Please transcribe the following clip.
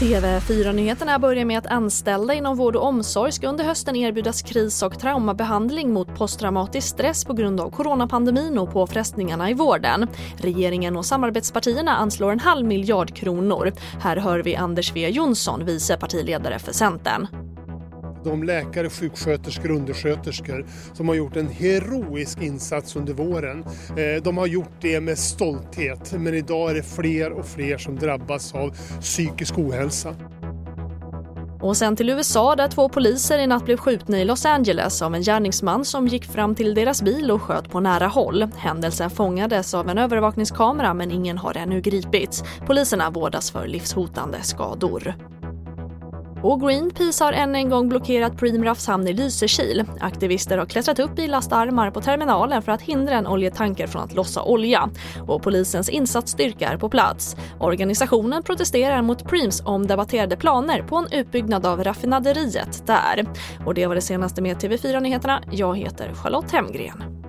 TV4-nyheterna börjar med att anställda inom vård och omsorg ska under hösten erbjudas kris och traumabehandling mot posttraumatisk stress på grund av coronapandemin och påfrestningarna i vården. Regeringen och samarbetspartierna anslår en halv miljard kronor. Här hör vi Anders W Jonsson, vice partiledare för Centern de läkare, sjuksköterskor och undersköterskor som har gjort en heroisk insats under våren. Eh, de har gjort det med stolthet men idag är det fler och fler som drabbas av psykisk ohälsa. Och sen till USA där två poliser i natt blev skjutna i Los Angeles av en gärningsman som gick fram till deras bil och sköt på nära håll. Händelsen fångades av en övervakningskamera men ingen har ännu gripits. Poliserna vårdas för livshotande skador. Och Greenpeace har än en gång blockerat Preemraffs hamn i Lysekil. Aktivister har klättrat upp i lastarmar på terminalen för att hindra en oljetanker från att lossa olja. Och polisens insatsstyrka är på plats. Organisationen protesterar mot Preems omdebatterade planer på en utbyggnad av raffinaderiet där. Och det var det senaste med TV4 Nyheterna. Jag heter Charlotte Hemgren.